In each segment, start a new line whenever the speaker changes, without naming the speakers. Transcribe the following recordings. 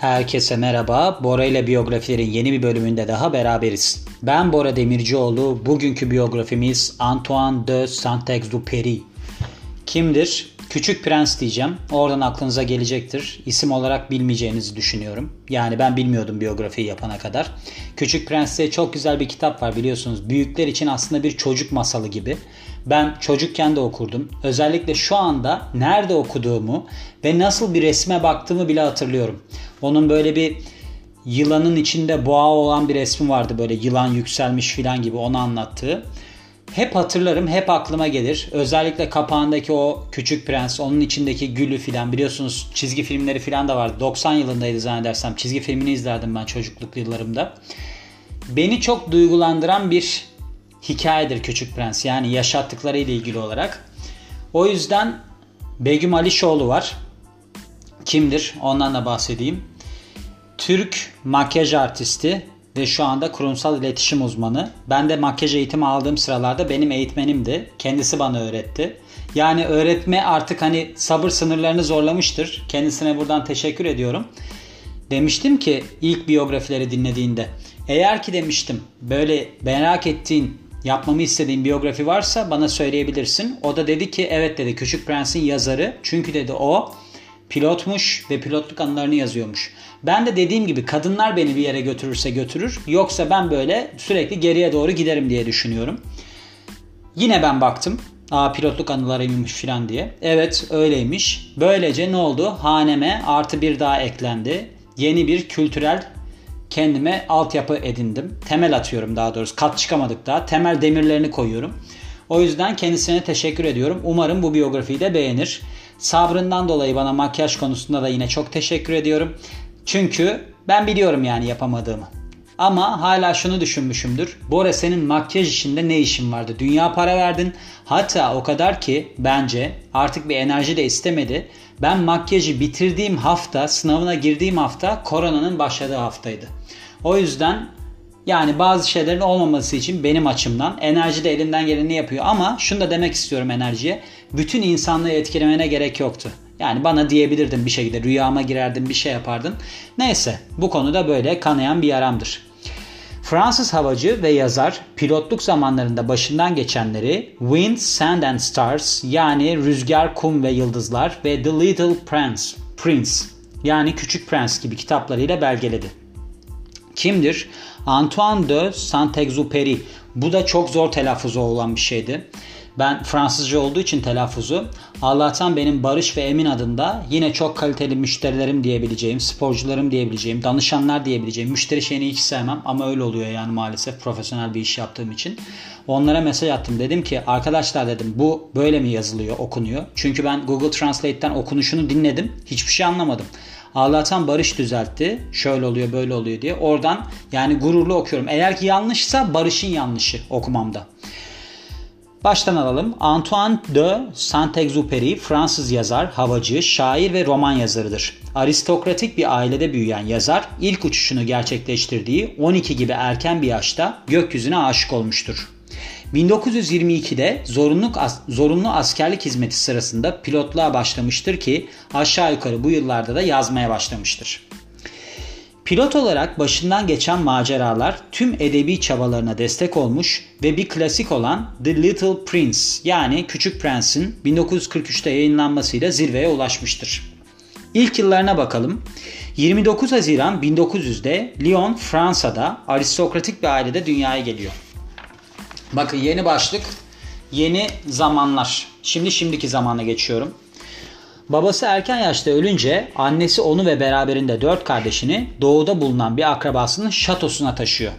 Herkese merhaba. Bora ile biyografilerin yeni bir bölümünde daha beraberiz. Ben Bora Demircioğlu. Bugünkü biyografimiz Antoine de Saint-Exupéry. Kimdir? Küçük Prens diyeceğim. Oradan aklınıza gelecektir. İsim olarak bilmeyeceğinizi düşünüyorum. Yani ben bilmiyordum biyografiyi yapana kadar. Küçük Prens'te çok güzel bir kitap var biliyorsunuz. Büyükler için aslında bir çocuk masalı gibi. Ben çocukken de okurdum. Özellikle şu anda nerede okuduğumu ve nasıl bir resme baktığımı bile hatırlıyorum. Onun böyle bir yılanın içinde boğa olan bir resmi vardı böyle yılan yükselmiş filan gibi onu anlattığı. Hep hatırlarım, hep aklıma gelir. Özellikle kapağındaki o Küçük Prens, onun içindeki gülü filan biliyorsunuz çizgi filmleri filan da vardı. 90 yılındaydı zannedersem. Çizgi filmini izlerdim ben çocukluk yıllarımda. Beni çok duygulandıran bir hikayedir Küçük Prens. Yani yaşattıkları ile ilgili olarak. O yüzden Begüm Alişoğlu var. Kimdir? Ondan da bahsedeyim. Türk makyaj artisti ve şu anda kurumsal iletişim uzmanı. Ben de makyaj eğitimi aldığım sıralarda benim eğitmenimdi. Kendisi bana öğretti. Yani öğretme artık hani sabır sınırlarını zorlamıştır. Kendisine buradan teşekkür ediyorum. Demiştim ki ilk biyografileri dinlediğinde eğer ki demiştim böyle merak ettiğin yapmamı istediğin biyografi varsa bana söyleyebilirsin. O da dedi ki evet dedi Küçük Prens'in yazarı. Çünkü dedi o pilotmuş ve pilotluk anılarını yazıyormuş. Ben de dediğim gibi kadınlar beni bir yere götürürse götürür. Yoksa ben böyle sürekli geriye doğru giderim diye düşünüyorum. Yine ben baktım. Aa pilotluk anılarıymış filan diye. Evet öyleymiş. Böylece ne oldu? Haneme artı bir daha eklendi. Yeni bir kültürel kendime altyapı edindim. Temel atıyorum daha doğrusu. Kat çıkamadık daha. Temel demirlerini koyuyorum. O yüzden kendisine teşekkür ediyorum. Umarım bu biyografiyi de beğenir. Sabrından dolayı bana makyaj konusunda da yine çok teşekkür ediyorum. Çünkü ben biliyorum yani yapamadığımı. Ama hala şunu düşünmüşümdür. Bora senin makyaj işinde ne işin vardı? Dünya para verdin. Hatta o kadar ki bence artık bir enerji de istemedi. Ben makyajı bitirdiğim hafta, sınavına girdiğim hafta koronanın başladığı haftaydı. O yüzden yani bazı şeylerin olmaması için benim açımdan enerji de elinden geleni yapıyor. Ama şunu da demek istiyorum enerjiye. Bütün insanlığı etkilemene gerek yoktu. Yani bana diyebilirdin bir şekilde rüyama girerdin bir şey yapardın. Neyse bu konuda böyle kanayan bir yaramdır. Fransız havacı ve yazar pilotluk zamanlarında başından geçenleri Wind, Sand and Stars yani Rüzgar, Kum ve Yıldızlar ve The Little Prince, Prince yani Küçük Prens gibi kitaplarıyla belgeledi. Kimdir? Antoine de Saint-Exupéry. Bu da çok zor telaffuzu olan bir şeydi. Ben Fransızca olduğu için telaffuzu Allah'tan benim Barış ve Emin adında yine çok kaliteli müşterilerim diyebileceğim, sporcularım diyebileceğim, danışanlar diyebileceğim. Müşteri şeyini hiç sevmem ama öyle oluyor yani maalesef profesyonel bir iş yaptığım için. Onlara mesaj attım. Dedim ki arkadaşlar dedim bu böyle mi yazılıyor, okunuyor? Çünkü ben Google Translate'ten okunuşunu dinledim. Hiçbir şey anlamadım. Allah'tan Barış düzeltti. Şöyle oluyor böyle oluyor diye. Oradan yani gururlu okuyorum. Eğer ki yanlışsa Barış'ın yanlışı okumamda. Baştan alalım. Antoine de Saint-Exupéry Fransız yazar, havacı, şair ve roman yazarıdır. Aristokratik bir ailede büyüyen yazar ilk uçuşunu gerçekleştirdiği 12 gibi erken bir yaşta gökyüzüne aşık olmuştur. 1922'de zorunlu, zorunlu askerlik hizmeti sırasında pilotluğa başlamıştır ki aşağı yukarı bu yıllarda da yazmaya başlamıştır. Pilot olarak başından geçen maceralar tüm edebi çabalarına destek olmuş ve bir klasik olan The Little Prince yani Küçük Prens'in 1943'te yayınlanmasıyla zirveye ulaşmıştır. İlk yıllarına bakalım. 29 Haziran 1900'de Lyon, Fransa'da aristokratik bir ailede dünyaya geliyor. Bakın yeni başlık, yeni zamanlar. Şimdi şimdiki zamana geçiyorum. Babası erken yaşta ölünce annesi onu ve beraberinde dört kardeşini doğuda bulunan bir akrabasının şatosuna taşıyor.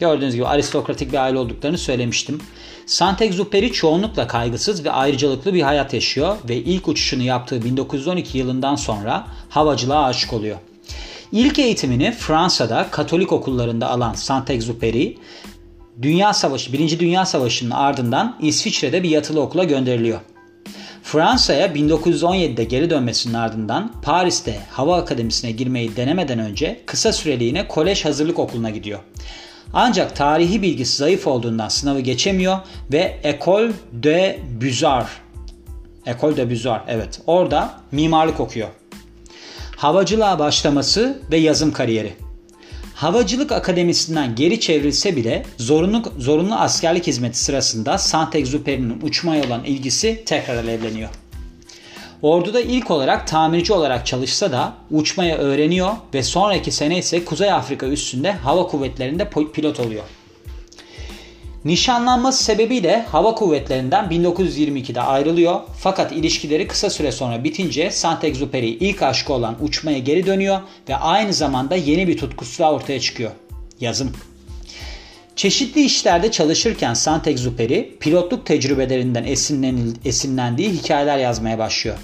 Gördüğünüz gibi aristokratik bir aile olduklarını söylemiştim. Saint-Exupéry çoğunlukla kaygısız ve ayrıcalıklı bir hayat yaşıyor ve ilk uçuşunu yaptığı 1912 yılından sonra havacılığa aşık oluyor. İlk eğitimini Fransa'da Katolik okullarında alan Saint-Exupéry, Dünya Savaşı, 1. Dünya Savaşı'nın ardından İsviçre'de bir yatılı okula gönderiliyor. Fransa'ya 1917'de geri dönmesinin ardından Paris'te Hava Akademisi'ne girmeyi denemeden önce kısa süreliğine kolej hazırlık okuluna gidiyor. Ancak tarihi bilgisi zayıf olduğundan sınavı geçemiyor ve École de Beaux-Arts École de Beaux-Arts evet orada mimarlık okuyor. Havacılığa başlaması ve yazım kariyeri. Havacılık Akademisi'nden geri çevrilse bile zorunlu, zorunlu askerlik hizmeti sırasında Saint-Exupéry'nin uçmaya olan ilgisi tekrar alevleniyor. Orduda ilk olarak tamirci olarak çalışsa da uçmaya öğreniyor ve sonraki sene ise Kuzey Afrika üstünde hava kuvvetlerinde pilot oluyor. Nişanlanması sebebiyle hava kuvvetlerinden 1922'de ayrılıyor fakat ilişkileri kısa süre sonra bitince Saint-Exupéry ilk aşkı olan uçmaya geri dönüyor ve aynı zamanda yeni bir tutkusu da ortaya çıkıyor. Yazım. Çeşitli işlerde çalışırken Saint-Exupéry pilotluk tecrübelerinden esinlendiği hikayeler yazmaya başlıyor.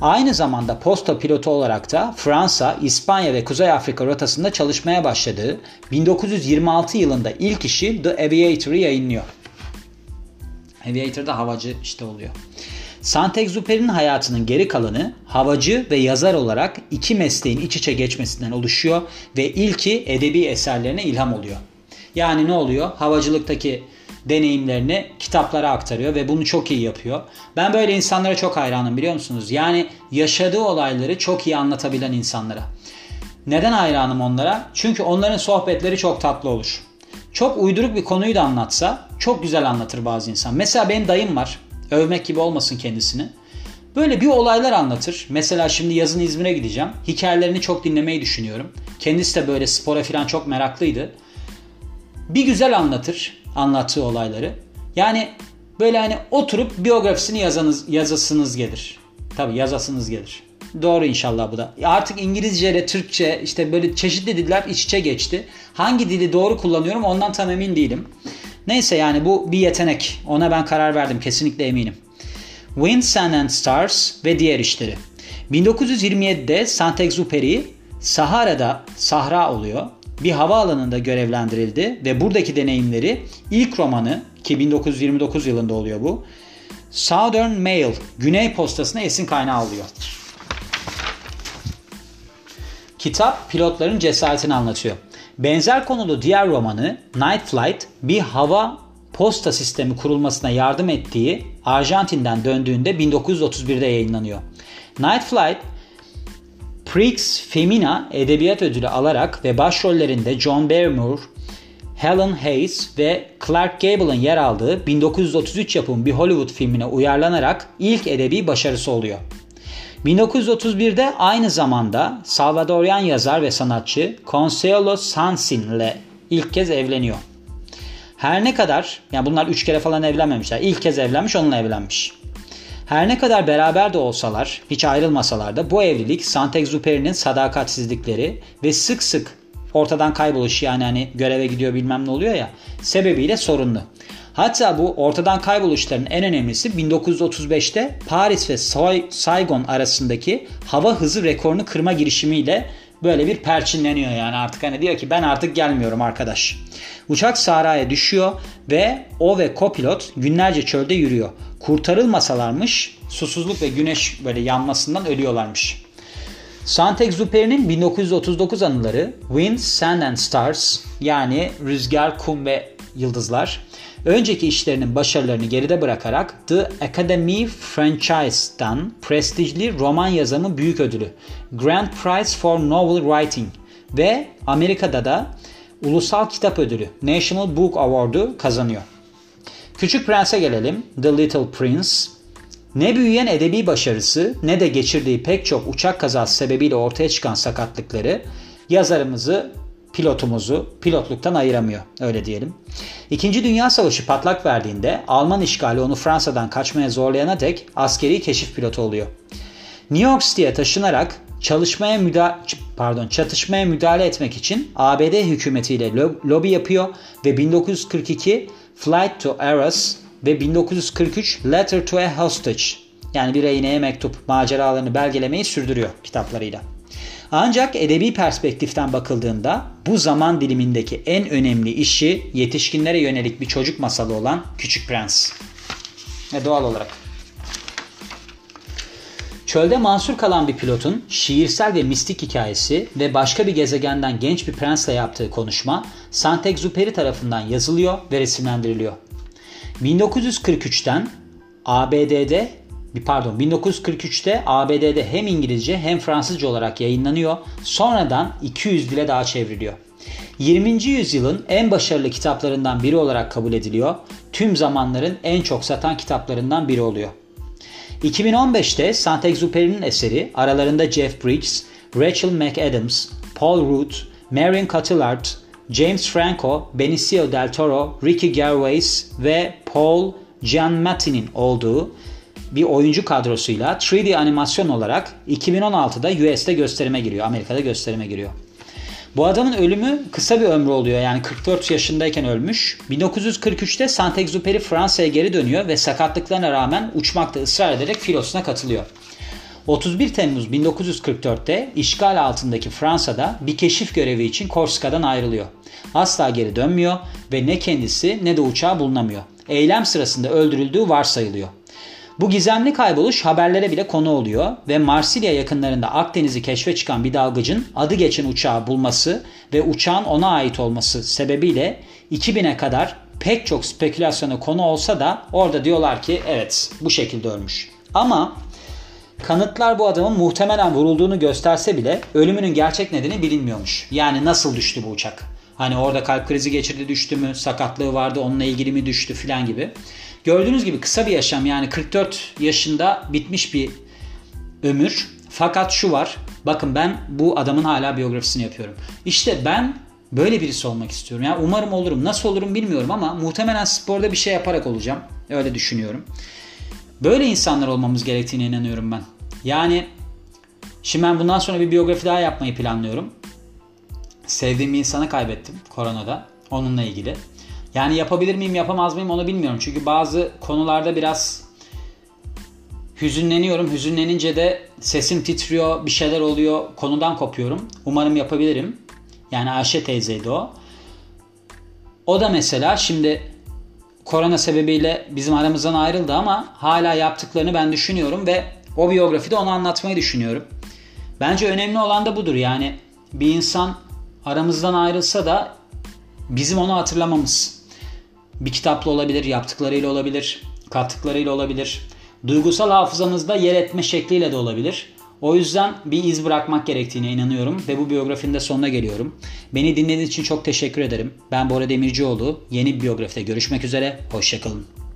Aynı zamanda posta pilotu olarak da Fransa, İspanya ve Kuzey Afrika rotasında çalışmaya başladığı 1926 yılında ilk işi The Aviator'ı yayınlıyor. Aviator da havacı işte oluyor. Saint-Exupéry'nin hayatının geri kalanı havacı ve yazar olarak iki mesleğin iç içe geçmesinden oluşuyor ve ilki edebi eserlerine ilham oluyor. Yani ne oluyor? Havacılıktaki deneyimlerini kitaplara aktarıyor ve bunu çok iyi yapıyor. Ben böyle insanlara çok hayranım biliyor musunuz? Yani yaşadığı olayları çok iyi anlatabilen insanlara. Neden hayranım onlara? Çünkü onların sohbetleri çok tatlı olur. Çok uyduruk bir konuyu da anlatsa çok güzel anlatır bazı insan. Mesela benim dayım var. Övmek gibi olmasın kendisini. Böyle bir olaylar anlatır. Mesela şimdi yazın İzmir'e gideceğim. Hikayelerini çok dinlemeyi düşünüyorum. Kendisi de böyle spora falan çok meraklıydı. Bir güzel anlatır anlattığı olayları. Yani böyle hani oturup biyografisini yazanız, yazasınız gelir. Tabi yazasınız gelir. Doğru inşallah bu da. Artık İngilizce ile Türkçe işte böyle çeşitli diller iç içe geçti. Hangi dili doğru kullanıyorum ondan tam emin değilim. Neyse yani bu bir yetenek. Ona ben karar verdim kesinlikle eminim. Wind, Sun and Stars ve diğer işleri. 1927'de Saint-Exupéry Sahara'da Sahra oluyor bir havaalanında görevlendirildi ve buradaki deneyimleri ilk romanı ki 1929 yılında oluyor bu. Southern Mail, Güney Postası'na esin kaynağı alıyor. Kitap pilotların cesaretini anlatıyor. Benzer konulu diğer romanı Night Flight bir hava posta sistemi kurulmasına yardım ettiği Arjantin'den döndüğünde 1931'de yayınlanıyor. Night Flight Prix Femina Edebiyat Ödülü alarak ve başrollerinde John Barrymore, Helen Hayes ve Clark Gable'ın yer aldığı 1933 yapımı bir Hollywood filmine uyarlanarak ilk edebi başarısı oluyor. 1931'de aynı zamanda Salvadorian yazar ve sanatçı Consuelo Sansin ile ilk kez evleniyor. Her ne kadar, yani bunlar üç kere falan evlenmemişler. İlk kez evlenmiş, onunla evlenmiş. Her ne kadar beraber de olsalar, hiç ayrılmasalar da bu evlilik Saint-Exupéry'nin sadakatsizlikleri ve sık sık ortadan kayboluş yani hani göreve gidiyor bilmem ne oluyor ya sebebiyle sorunlu. Hatta bu ortadan kayboluşların en önemlisi 1935'te Paris ve Saigon arasındaki hava hızı rekorunu kırma girişimiyle böyle bir perçinleniyor yani artık hani diyor ki ben artık gelmiyorum arkadaş. Uçak sahraya düşüyor ve o ve kopilot günlerce çölde yürüyor. Kurtarılmasalarmış susuzluk ve güneş böyle yanmasından ölüyorlarmış. Saint-Exupéry'nin 1939 anıları Wind, Sand and Stars yani rüzgar, kum ve yıldızlar önceki işlerinin başarılarını geride bırakarak The Academy Franchise'dan prestijli roman yazımı büyük ödülü Grand Prize for Novel Writing ve Amerika'da da Ulusal Kitap Ödülü National Book Award'u kazanıyor. Küçük Prens'e gelelim. The Little Prince. Ne büyüyen edebi başarısı ne de geçirdiği pek çok uçak kazası sebebiyle ortaya çıkan sakatlıkları yazarımızı, pilotumuzu pilotluktan ayıramıyor öyle diyelim. İkinci Dünya Savaşı patlak verdiğinde Alman işgali onu Fransa'dan kaçmaya zorlayana dek askeri keşif pilotu oluyor. New York City'ye taşınarak çalışmaya müda pardon çatışmaya müdahale etmek için ABD hükümetiyle lobi yapıyor ve 1942 Flight to Eros ve 1943 Letter to a Hostage yani bir rehineye mektup maceralarını belgelemeyi sürdürüyor kitaplarıyla. Ancak edebi perspektiften bakıldığında bu zaman dilimindeki en önemli işi yetişkinlere yönelik bir çocuk masalı olan Küçük Prens. Ve doğal olarak. Çölde mansur kalan bir pilotun şiirsel ve mistik hikayesi ve başka bir gezegenden genç bir prensle yaptığı konuşma Saint-Exupéry tarafından yazılıyor ve resimlendiriliyor. 1943'ten ABD'de pardon 1943'te ABD'de hem İngilizce hem Fransızca olarak yayınlanıyor. Sonradan 200 dile daha çevriliyor. 20. yüzyılın en başarılı kitaplarından biri olarak kabul ediliyor. Tüm zamanların en çok satan kitaplarından biri oluyor. 2015'te Saint-Exupéry'nin eseri aralarında Jeff Bridges, Rachel McAdams, Paul Root, Marion Cotillard, James Franco, Benicio del Toro, Ricky Gervais ve Paul Giammatti'nin olduğu bir oyuncu kadrosuyla 3D animasyon olarak 2016'da US'te gösterime giriyor. Amerika'da gösterime giriyor. Bu adamın ölümü kısa bir ömrü oluyor. Yani 44 yaşındayken ölmüş. 1943'te Saint-Exupéry Fransa'ya geri dönüyor ve sakatlıklarına rağmen uçmakta ısrar ederek filosuna katılıyor. 31 Temmuz 1944'te işgal altındaki Fransa'da bir keşif görevi için Korsika'dan ayrılıyor. Asla geri dönmüyor ve ne kendisi ne de uçağı bulunamıyor. Eylem sırasında öldürüldüğü varsayılıyor. Bu gizemli kayboluş haberlere bile konu oluyor ve Marsilya yakınlarında Akdeniz'i keşfe çıkan bir dalgıcın adı geçen uçağı bulması ve uçağın ona ait olması sebebiyle 2000'e kadar pek çok spekülasyona konu olsa da orada diyorlar ki evet bu şekilde ölmüş. Ama kanıtlar bu adamın muhtemelen vurulduğunu gösterse bile ölümünün gerçek nedeni bilinmiyormuş. Yani nasıl düştü bu uçak? Hani orada kalp krizi geçirdi düştü mü, sakatlığı vardı onunla ilgili mi düştü filan gibi. Gördüğünüz gibi kısa bir yaşam yani 44 yaşında bitmiş bir ömür. Fakat şu var. Bakın ben bu adamın hala biyografisini yapıyorum. İşte ben böyle birisi olmak istiyorum. Yani umarım olurum. Nasıl olurum bilmiyorum ama muhtemelen sporda bir şey yaparak olacağım. Öyle düşünüyorum. Böyle insanlar olmamız gerektiğine inanıyorum ben. Yani şimdi ben bundan sonra bir biyografi daha yapmayı planlıyorum. Sevdiğim bir insanı kaybettim koronada. Onunla ilgili. Yani yapabilir miyim yapamaz mıyım onu bilmiyorum. Çünkü bazı konularda biraz hüzünleniyorum. Hüzünlenince de sesim titriyor, bir şeyler oluyor. Konudan kopuyorum. Umarım yapabilirim. Yani Ayşe teyzeydi o. O da mesela şimdi korona sebebiyle bizim aramızdan ayrıldı ama hala yaptıklarını ben düşünüyorum ve o biyografide onu anlatmayı düşünüyorum. Bence önemli olan da budur. Yani bir insan aramızdan ayrılsa da bizim onu hatırlamamız bir kitapla olabilir, yaptıklarıyla olabilir, kattıklarıyla olabilir. Duygusal hafızamızda yer etme şekliyle de olabilir. O yüzden bir iz bırakmak gerektiğine inanıyorum ve bu biyografinin de sonuna geliyorum. Beni dinlediğiniz için çok teşekkür ederim. Ben Bora Demircioğlu. Yeni bir biyografide görüşmek üzere. Hoşçakalın.